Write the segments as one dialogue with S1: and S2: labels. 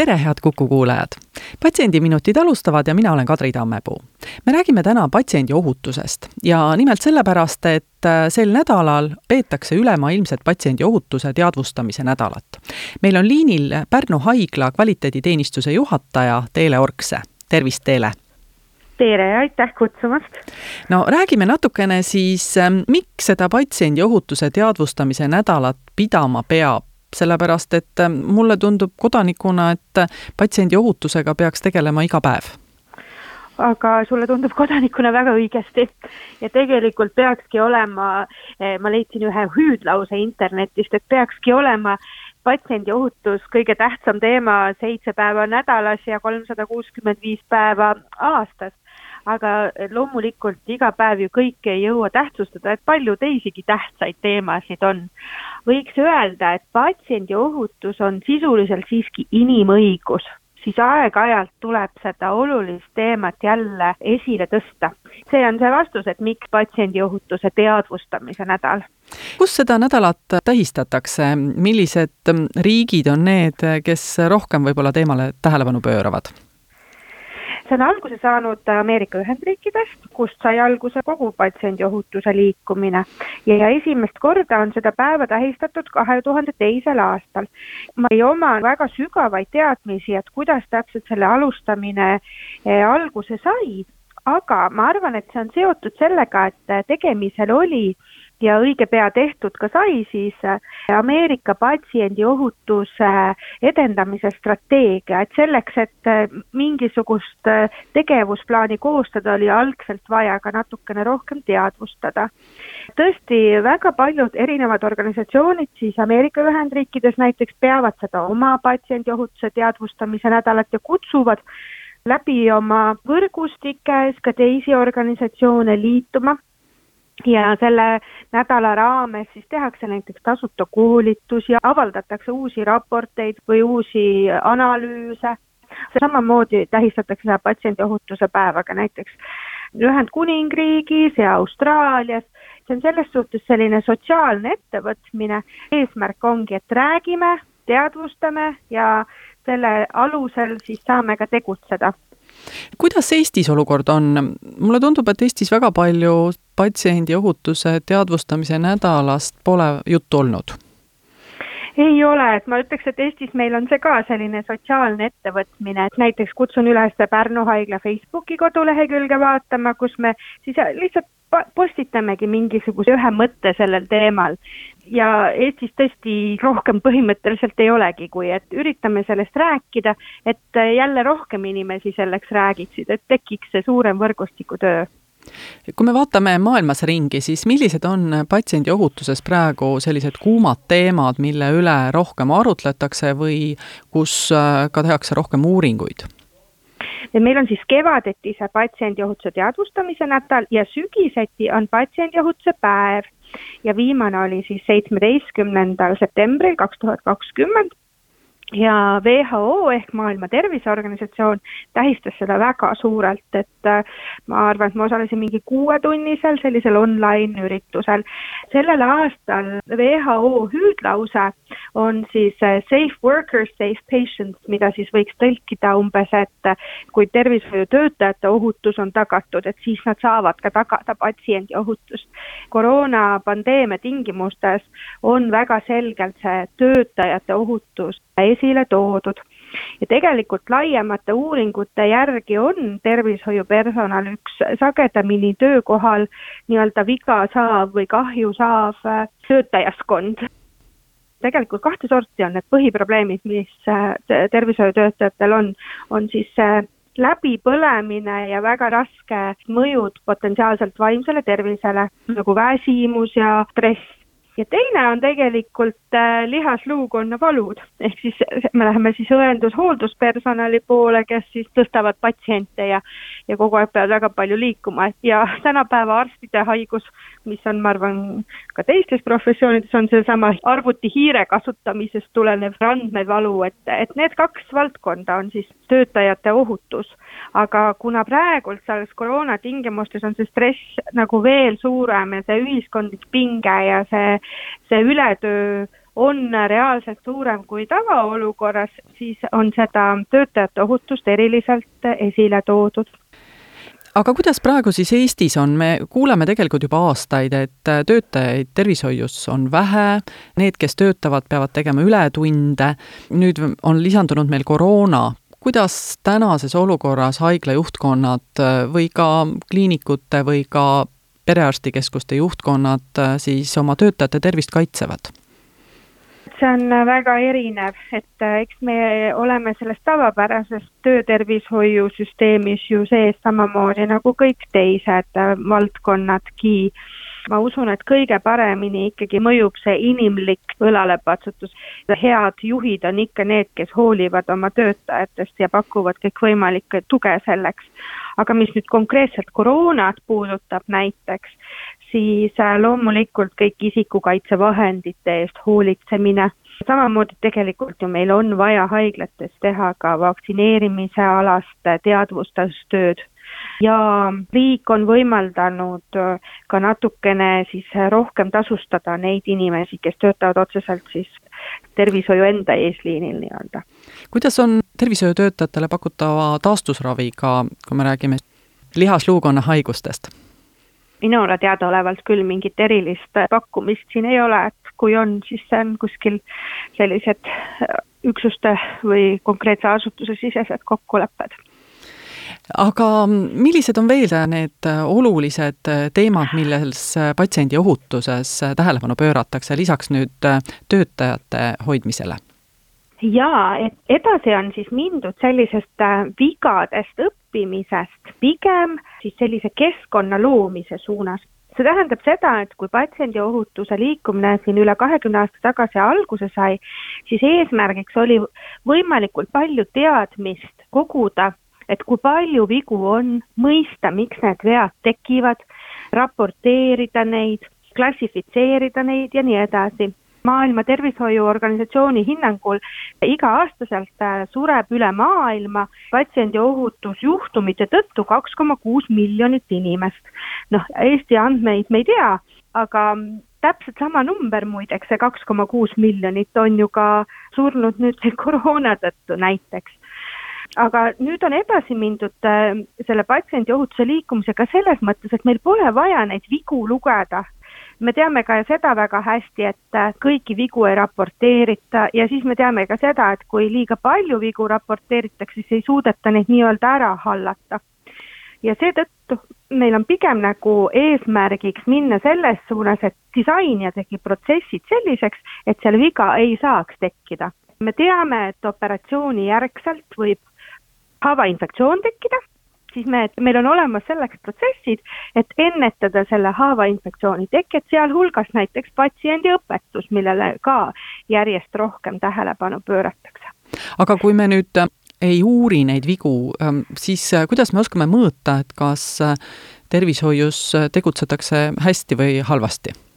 S1: tere, head Kuku kuulajad! patsiendiminutid alustavad ja mina olen Kadri Tammepuu. me räägime täna patsiendi ohutusest ja nimelt sellepärast, et äh, sel nädalal peetakse ülemaailmset patsiendi ohutuse teadvustamise nädalat. meil on liinil Pärnu haigla kvaliteediteenistuse juhataja Teele Orkse, tervist Teele!
S2: tere ja aitäh kutsumast!
S1: no räägime natukene siis, ähm, miks seda patsiendi ohutuse teadvustamise nädalat pidama peab sellepärast et äh, mulle tundub kodanikuna, et patsiendi ohutusega peaks tegelema iga päev.
S2: Aga sulle tundub kodanikuna väga õigesti. Ja tegelikult peakski olema, eh, ma leidsin ühe hüüdlause internetist, et peakski olema patsiendi ohutus kõige tähtsam teema seitse päeva nädalas ja kolmsada kuuskümmend viis päeva aastas aga loomulikult iga päev ju kõike ei jõua tähtsustada, et palju teisigi tähtsaid teemasid on. võiks öelda, et patsiendi ohutus on sisuliselt siiski inimõigus, siis aeg-ajalt tuleb seda olulist teemat jälle esile tõsta. see on see vastus, et miks patsiendiohutuse teadvustamise nädal.
S1: kus seda nädalat tähistatakse, millised riigid on need, kes rohkem võib-olla teemale tähelepanu pööravad?
S2: See on alguse saanud Ameerika Ühendriikidest, kust sai alguse kogu patsiendiohutuse liikumine ja, esimest korda on seda päeva tähistatud kahe tuhande teisel aastal. ma ei oma väga sügavaid teadmisi, et kuidas täpselt selle alustamine eh, alguse sai, aga ma arvan, et see on seotud sellega, et tegemisel oli ja õige pea tehtud ka sai siis äh, Ameerika patsiendiohutuse edendamise strateegia, et selleks, et äh, mingisugust äh, tegevusplaani koostada, oli algselt vaja ka natukene rohkem teadvustada. tõesti, väga paljud erinevad organisatsioonid siis Ameerika Ühendriikides näiteks peavad seda oma patsiendiohutuse teadvustamise nädalat ja kutsuvad läbi oma võrgustikes ka teisi organisatsioone liituma ja selle nädala raames siis tehakse näiteks tasuta koolitusi, avaldatakse uusi raporteid või uusi analüüse, samamoodi tähistatakse seda patsiendiohutuse päevaga näiteks Ühendkuningriigis ja Austraalias, see on selles suhtes selline sotsiaalne ettevõtmine, eesmärk ongi, et räägime, teadvustame ja selle alusel siis saame ka tegutseda
S1: kuidas Eestis olukord on? mulle tundub, et Eestis väga palju patsiendi ohutuse teadvustamise nädalast pole juttu olnud
S2: ei ole, et ma ütleks, et Eestis meil on see ka selline sotsiaalne ettevõtmine, et näiteks kutsun üles Pärnu haigla Facebooki kodulehekülge vaatama, kus me siis lihtsalt postitamegi mingisuguse ühe mõtte sellel teemal. Ja Eestis tõesti rohkem põhimõtteliselt ei olegi, kui et üritame sellest rääkida, et jälle rohkem inimesi selleks räägiksid, et tekiks see suurem võrgustikutöö
S1: kui me vaatame maailmas ringi, siis millised on patsiendi ohutuses praegu sellised kuumad teemad, mille üle rohkem arutletakse või kus äh, ka tehakse rohkem uuringuid?
S2: Meil on siis kevadeti see patsiendiohutuse teadvustamise nädal ja sügiseti on patsiendiohutuse päev ja viimane oli siis seitsmeteistkümnendal septembril kaks tuhat kakskümmend ja WHO ehk Maailma Terviseorganisatsioon tähistas seda väga suurelt, et äh, ma arvan, et ma osalesin mingi kuuetunnisel sellisel online üritusel. sellel aastal WHO hüüdlause on siis äh, safe workers, safe patients, mida siis võiks tõlkida umbes, et äh, kui tervishoiutöötajate ohutus on tagatud, et siis nad saavad ka tagada patsiendi ohutust. koroonapandeemia tingimustes on väga selgelt see töötajate ohutus esile toodud. ja tegelikult laiemate uuringute järgi on tervishoiupersonal üks sagedamini töökohal nii-öelda viga saav või kahju saav äh, töötajaskond tegelikult kahte sorti on need põhiprobleemid, mis äh, tervishoiutöötajatel on, on siis äh, läbipõlemine ja väga raske mõjud potentsiaalselt vaimsele tervisele nagu väsimus ja stress. Ja teine on tegelikult äh, lihasluukonna valud, ehk siis me läheme siis õendus-hoolduspersonali poole, kes siis tõstavad patsiente ja ja kogu aeg peavad väga palju liikuma. Ja tänapäeva arstide haigus mis on, ma arvan, ka teistes professioonides on seesama arvutihiire kasutamisest tulenev andmevalu, et, et need kaks valdkonda on siis töötajate ohutus. aga kuna praegult selles koroona tingimustes on see stress nagu veel suurem ja see ühiskondlik pinge ja see, see ületöö on reaalselt suurem kui tavaolukorras, siis on seda töötajate ohutust eriliselt esile toodud
S1: aga kuidas praegu siis Eestis on, me kuuleme tegelikult juba aastaid, et töötajaid tervishoius on vähe, need, kes töötavad, peavad tegema ületunde, nüüd on lisandunud meil koroona, kuidas tänases olukorras haigla juhtkonnad või ka kliinikute või ka perearstikeskuste juhtkonnad siis oma töötajate tervist kaitsevad?
S2: See on väga erinev, et äh, eks me oleme selles tavapärasest töötervishoiusüsteemis ju sees samamoodi nagu kõik teised äh, valdkonnadki. ma usun, et kõige paremini ikkagi mõjub see inimlik õlalepatsutus. head juhid on ikka need, kes hoolivad oma töötajatest ja pakuvad kõikvõimalikke tuge selleks. aga mis nüüd konkreetselt koroonat puudutab näiteks, siis äh, loomulikult kõik isikukaitsevahendite eest hoolitsemine, samamoodi tegelikult ju meil on vaja haiglates teha ka vaktsineerimise alast teadvustustööd ja riik on võimaldanud äh, ka natukene siis rohkem tasustada neid inimesi, kes töötavad otseselt siis tervishoiu enda eesliinil nii-öelda.
S1: kuidas on tervishoiutöötajatele pakutava taastusraviga, kui me räägime lihasluukonna haigustest?
S2: Minule teadaolevalt küll mingit erilist pakkumist siin ei ole, et kui on, siis see on kuskil sellised üksuste või konkreetse asutuse sisesed kokkulepped
S1: aga millised on veel need olulised teemad, milles patsiendi ohutuses tähelepanu pööratakse, lisaks nüüd töötajate hoidmisele?
S2: jaa, et edasi on siis mindud sellisest äh, vigadest õppimisest pigem siis sellise keskkonna loomise suunas. see tähendab seda, et kui patsiendiohutuse liikumine siin üle kahekümne aasta tagasi alguse sai, siis eesmärgiks oli võimalikult palju teadmist koguda, et kui palju vigu on, mõista, miks need vead tekivad, raporteerida neid, klassifitseerida neid ja nii edasi maailma Tervishoiuorganisatsiooni hinnangul iga-aastaselt äh, sureb üle maailma patsiendiohutusjuhtumite tõttu kaks koma kuus miljonit inimest. noh, Eesti andmeid me ei tea, aga täpselt sama number muideks, see kaks koma kuus miljonit on ju ka surnud nüüd koroona tõttu näiteks aga nüüd on edasi mindud äh, selle patsiendiohutuse liikumisega selles mõttes, et meil pole vaja neid vigu lugeda me teame ka seda väga hästi, et äh, kõiki vigu ei raporteerita ja siis me teame ka seda, et kui liiga palju vigu raporteeritakse, siis ei suudeta neid nii-öelda ära hallata. ja seetõttu meil on pigem nagu eesmärgiks minna selles suunas, et disain ja tegi protsessid selliseks, et seal viga ei saaks tekkida. me teame, et operatsiooni järgselt võib haavainfektsioon tekkida siis me, meil on olemas selleks protsessid, et ennetada selle haavainfektsiooni teket, sealhulgas näiteks patsiendiõpetus, millele ka järjest rohkem tähelepanu pööratakse.
S1: aga kui me nüüd äh, ei uuri neid vigu, ähm, siis äh, kuidas me oskame mõõta, et kas äh, tervishoius tegutsetakse hästi või halvasti?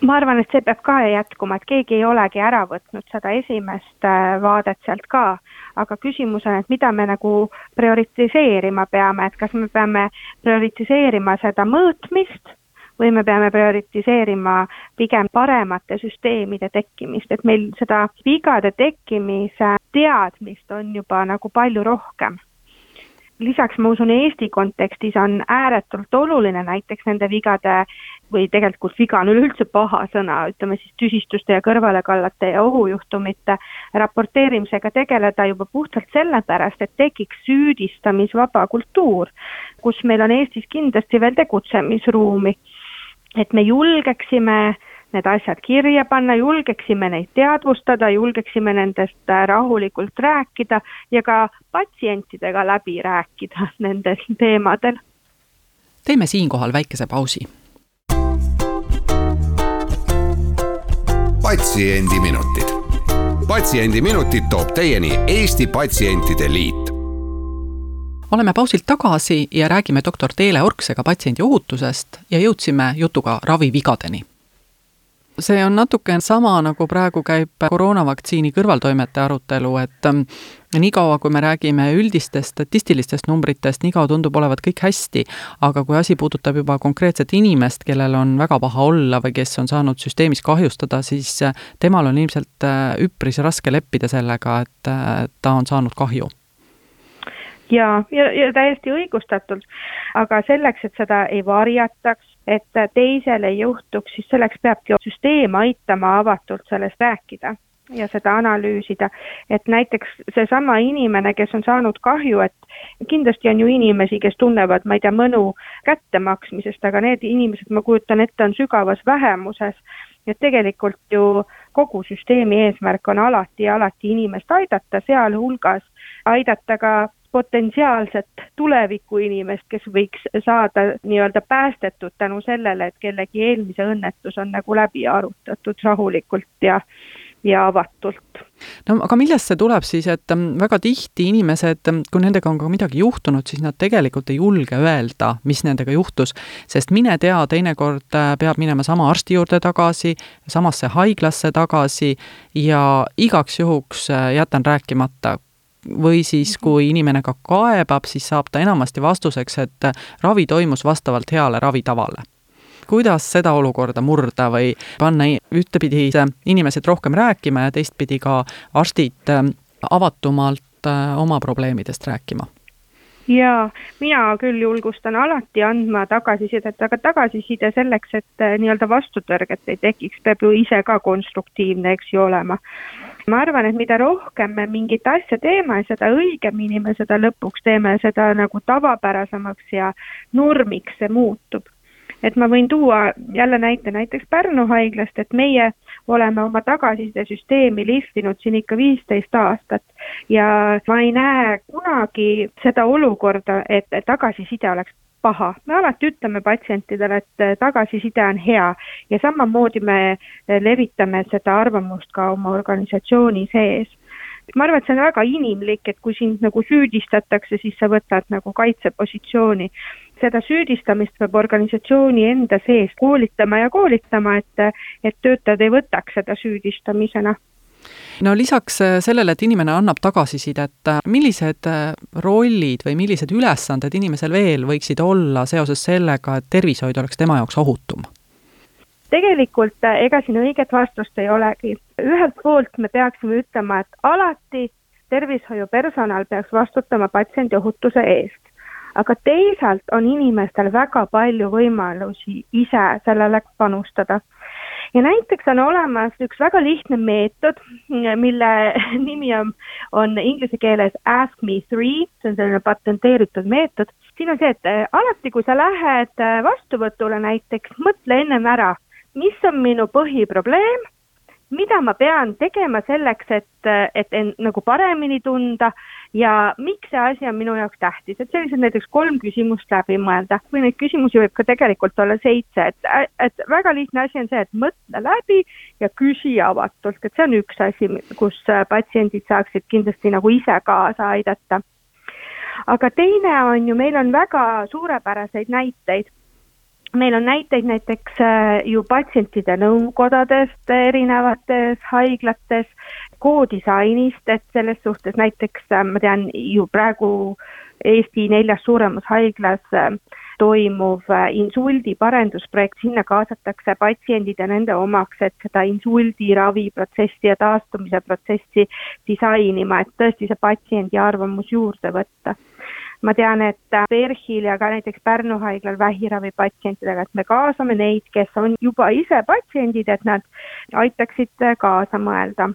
S2: Ma arvan, et see peab ka jätkuma, et keegi ei olegi ära võtnud seda esimest vaadet sealt ka. Aga küsimus on, et mida me nagu prioritiseerima peame, et kas me peame prioritiseerima seda mõõtmist või me peame prioritiseerima pigem paremate süsteemide tekkimist, et meil seda vigade tekkimise teadmist on juba nagu palju rohkem lisaks ma usun, Eesti kontekstis on ääretult oluline näiteks nende vigade või tegelikult viga on üleüldse paha sõna, ütleme siis tüsistuste ja kõrvalekallete ja ohujuhtumite raporteerimisega tegeleda juba puhtalt sellepärast, et tekiks süüdistamisvaba kultuur, kus meil on Eestis kindlasti veel tegutsemisruumi. et me julgeksime need asjad kirja panna, julgeksime neid teadvustada, julgeksime nendest äh, rahulikult rääkida ja ka patsientidega läbi rääkida nendel teemadel.
S1: teeme siinkohal väikese pausi.
S3: patsiendiminutid. patsiendiminutid toob teieni Eesti Patsientide Liit
S1: oleme pausilt tagasi ja räägime doktor Teele Orksega patsiendi ohutusest ja jõudsime jutuga ravivigadeni see on natuke sama, nagu praegu käib koroonavaktsiini kõrvaltoimete arutelu, et ähm, niikaua, kui me räägime üldistest statistilistest numbritest, niikaua tundub olevat kõik hästi, aga kui asi puudutab juba konkreetset inimest, kellel on väga paha olla või kes on saanud süsteemis kahjustada, siis äh, temal on ilmselt äh, üpris raske leppida sellega, et äh, ta on saanud kahju.
S2: Ja, ja, ja täiesti õigustatult, aga selleks, et seda ei varjataks, et teisel ei juhtuks, siis selleks peabki süsteem aitama avatult sellest rääkida ja seda analüüsida. et näiteks seesama inimene, kes on saanud kahju, et kindlasti on ju inimesi, kes tunnevad, ma ei tea, mõnu kättemaksmisest, aga need inimesed, ma kujutan ette, on sügavas vähemuses. et tegelikult ju kogu süsteemi eesmärk on alati ja alati inimest aidata, sealhulgas aidata ka potentsiaalset tulevikuinimest, kes võiks saada nii-öelda päästetud tänu sellele, et kellegi eelmise õnnetus on nagu läbi arutatud rahulikult ja ja avatult.
S1: no aga millest see tuleb siis, et ähm, väga tihti inimesed, ähm, kui nendega on ka midagi juhtunud, siis nad tegelikult ei julge öelda, mis nendega juhtus, sest mine tea, teinekord äh, peab minema sama arsti juurde tagasi, samasse haiglasse tagasi ja igaks juhuks äh, jätan rääkimata, või siis, mhm. kui inimene ka kaebab, siis saab ta enamasti vastuseks, et ravi toimus vastavalt heale ravitavale kuidas seda olukorda murda või panna ühtepidi inimesed rohkem rääkima ja teistpidi ka arstid äh, avatumalt äh, oma probleemidest rääkima?
S2: jaa, mina küll julgustan alati andma tagasisidet, aga tagasiside selleks, et äh, nii-öelda vastutõrget ei tekiks, peab ju ise ka konstruktiivne, eks ju, olema ma arvan, et mida rohkem me mingit asja teeme, seda õigemini me seda lõpuks teeme, seda nagu tavapärasemaks ja normiks see muutub. et ma võin tuua jälle näite näiteks Pärnu haiglast, et meie oleme oma tagasisidesüsteemi lihvinud siin ikka viisteist aastat ja ma ei näe kunagi seda olukorda, et tagasiside oleks paha, me alati ütleme patsientidele, et eh, tagasiside on hea ja samamoodi me eh, levitame seda arvamust ka oma organisatsiooni sees. ma arvan, et see on väga inimlik, et kui sind nagu süüdistatakse, siis sa võtad nagu kaitsepositsiooni. seda süüdistamist peab organisatsiooni enda sees koolitama ja koolitama, et, et töötajad ei võtaks seda süüdistamisena
S1: no lisaks äh, sellele, et inimene annab tagasisidet, äh, millised äh, rollid või millised ülesanded inimesel veel võiksid olla seoses sellega, et tervishoid oleks tema jaoks ohutum?
S2: tegelikult ega siin õiget vastust ei olegi. ühelt poolt me peaksime ütlema, et alati tervishoiupersonal peaks vastutama patsiendi ohutuse eest. aga teisalt on inimestel väga palju võimalusi ise sellele panustada ja näiteks on olemas üks väga lihtne meetod, mille nimi on, on inglise keeles Ask me three, see on selline patenteeritud meetod. siin on see, et äh, alati, kui sa lähed äh, vastuvõtule näiteks, mõtle ennem ära, mis on minu põhiprobleem mida ma pean tegema selleks, et, et end nagu paremini tunda ja miks see asi on minu jaoks tähtis, et sellised näiteks kolm küsimust läbi mõelda või neid küsimusi võib ka tegelikult olla seitse, et, et väga lihtne asi on see, et mõtle läbi ja küsi avatult, et see on üks asi, kus patsiendid saaksid kindlasti nagu ise kaasa aidata. Aga teine on ju, meil on väga suurepäraseid näiteid meil on näiteid näiteks äh, ju patsientide nõukodadest erinevates haiglates, koodisainist, et selles suhtes näiteks äh, ma tean ju praegu Eesti neljas suuremas haiglas äh, toimuv insuldi parendusprojekt, sinna kaasatakse patsiendid ja nende omaksed seda insuldi raviprotsessi ja taastumise protsessi disainima, et tõesti see patsiendi arvamus juurde võtta ma tean, et PERH-il ja ka näiteks Pärnu haiglal vähiravipatsientidega, et me kaasame neid, kes on juba ise patsiendid, et nad aitaksid kaasa mõelda.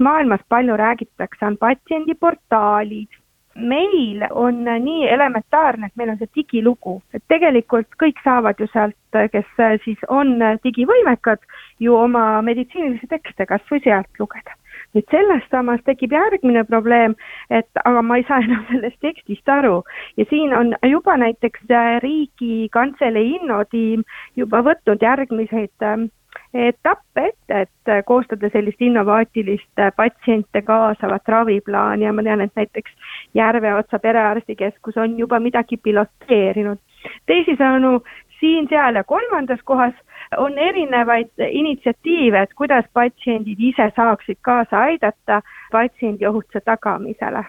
S2: maailmas palju räägitakse, on patsiendiportaalid, meil on nii elementaarne, et meil on see digilugu, et tegelikult kõik saavad ju sealt, kes siis on digivõimekad, ju oma meditsiinilisi tekste kas või sealt lugeda nüüd sellest samas tekib järgmine probleem, et aga ma ei saa enam sellest tekstist aru ja siin on juba näiteks äh, Riigikantselei innotiim juba võtnud järgmiseid ähm, etappe ette, et koostada sellist innovaatilist patsiente kaasavat raviplaani ja ma tean, et näiteks Järveotsa perearstikeskus on juba midagi piloteerinud. teisisõnu, siin-seal ja kolmandas kohas on erinevaid initsiatiive, et kuidas patsiendid ise saaksid kaasa aidata patsiendi ohutuse tagamisele.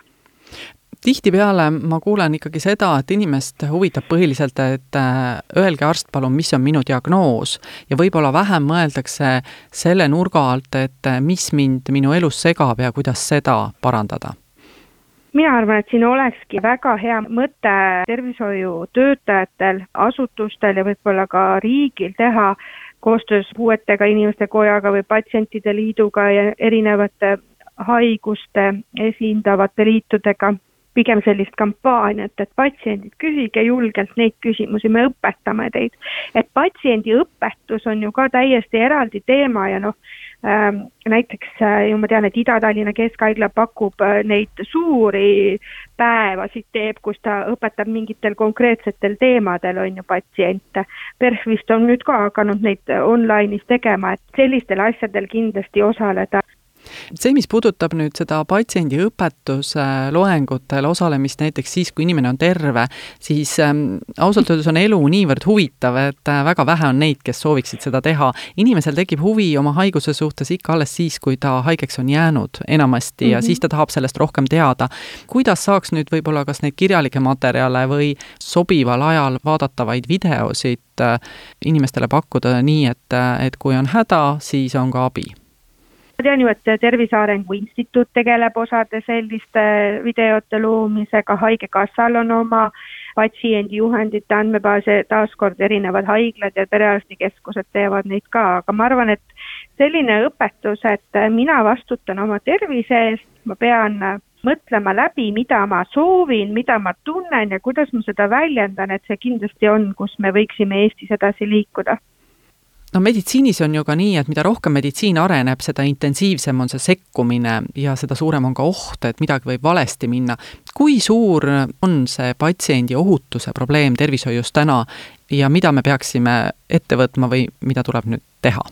S1: Tihtipeale ma kuulen ikkagi seda, et inimest huvitab põhiliselt, et äh, öelge arst palun, mis on minu diagnoos. Ja võib-olla vähem mõeldakse selle nurga alt, et äh, mis mind minu elus segab ja kuidas seda parandada
S2: mina arvan, et siin olekski väga hea mõte tervishoiutöötajatel, asutustel ja võib-olla ka riigil teha koostöös puuetega inimeste kojaga või patsientide liiduga ja erinevate haiguste esindavate liitudega pigem sellist kampaaniat, et patsiendid, küsige julgelt neid küsimusi, me õpetame teid. et patsiendiõpetus on ju ka täiesti eraldi teema ja noh näiteks äh, ju ma tean, et Ida-Tallinna Keskhaigla pakub äh, neid suuri päevasid teeb, kus ta õpetab mingitel konkreetsetel teemadel, on ju, patsiente. PERH vist on nüüd ka hakanud neid online'is tegema, et sellistel asjadel kindlasti osaleda
S1: see, mis puudutab nüüd seda patsiendiõpetuse loengutel osalemist näiteks siis, kui inimene on terve, siis ähm, ausalt öeldes on elu niivõrd huvitav, et äh, väga vähe on neid, kes sooviksid seda teha. inimesel tekib huvi oma haiguse suhtes ikka alles siis, kui ta haigeks on jäänud enamasti mm -hmm. ja mhm. siis ta tahab sellest rohkem teada. kuidas saaks nüüd võib-olla kas neid kirjalikke materjale või sobival ajal vaadatavaid videosid äh, inimestele pakkuda nii, et, äh, et kui on häda, siis on ka abi
S2: ma tean ju, et Tervise Arengu Instituut tegeleb osade selliste videote loomisega, Haigekassal on oma patsiendijuhendite andmebaase, taaskord erinevad haiglad ja perearstikeskused teevad neid ka, aga ma arvan, et selline õpetus, et mina vastutan oma tervise eest, ma pean mõtlema läbi, mida ma soovin, mida ma tunnen ja kuidas ma seda väljendan, et see kindlasti on, kus me võiksime Eestis edasi liikuda
S1: no meditsiinis on ju ka nii, et mida rohkem meditsiin areneb, seda intensiivsem on see sekkumine ja seda suurem on ka oht, et midagi võib valesti minna. kui suur on see patsiendi ohutuse probleem tervishoius täna ja mida me peaksime ette võtma või mida tuleb nüüd teha?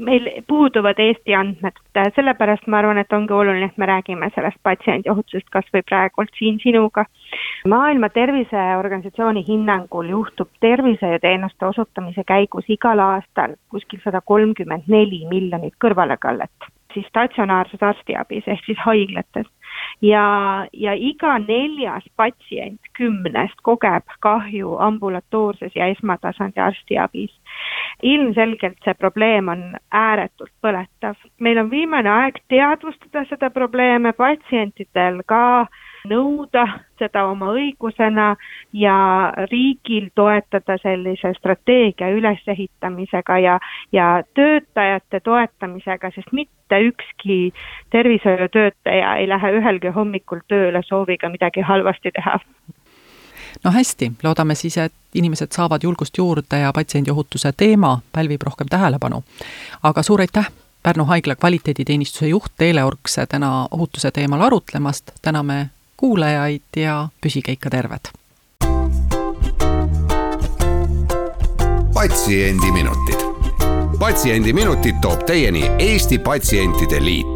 S2: Meil puuduvad Eesti andmed, sellepärast ma arvan, et ongi oluline, et me räägime sellest patsiendiohutusest kas või praegult siin sinuga. maailma Terviseorganisatsiooni hinnangul juhtub tervishoiuteenuste osutamise käigus igal aastal kuskil sada kolmkümmend neli miljonit kõrvalekallet, siis statsionaarses arstiabis ehk siis haiglates ja, ja iga neljas patsient kümnest kogeb kahju ambulatoorses ja esmatasandi arstiabis. ilmselgelt see probleem on ääretult põletav. meil on viimane aeg teadvustada seda probleeme patsientidel ka äh, nõuda seda oma õigusena ja riigil toetada sellise strateegia ülesehitamisega ja, ja töötajate toetamisega, sest mitte ükski tervishoiutöötaja ei lähe ühelgi hommikul tööle sooviga midagi halvasti teha
S1: no hästi, loodame siis, et inimesed saavad julgust juurde ja patsiendiohutuse teema pälvib rohkem tähelepanu. aga suur aitäh, Pärnu haigla kvaliteediteenistuse juht Teele Orkse täna ohutuse teemal arutlemast, täname kuulajaid ja püsige ikka terved.
S3: patsiendiminutid. patsiendiminutid toob teieni Eesti Patsientide Liit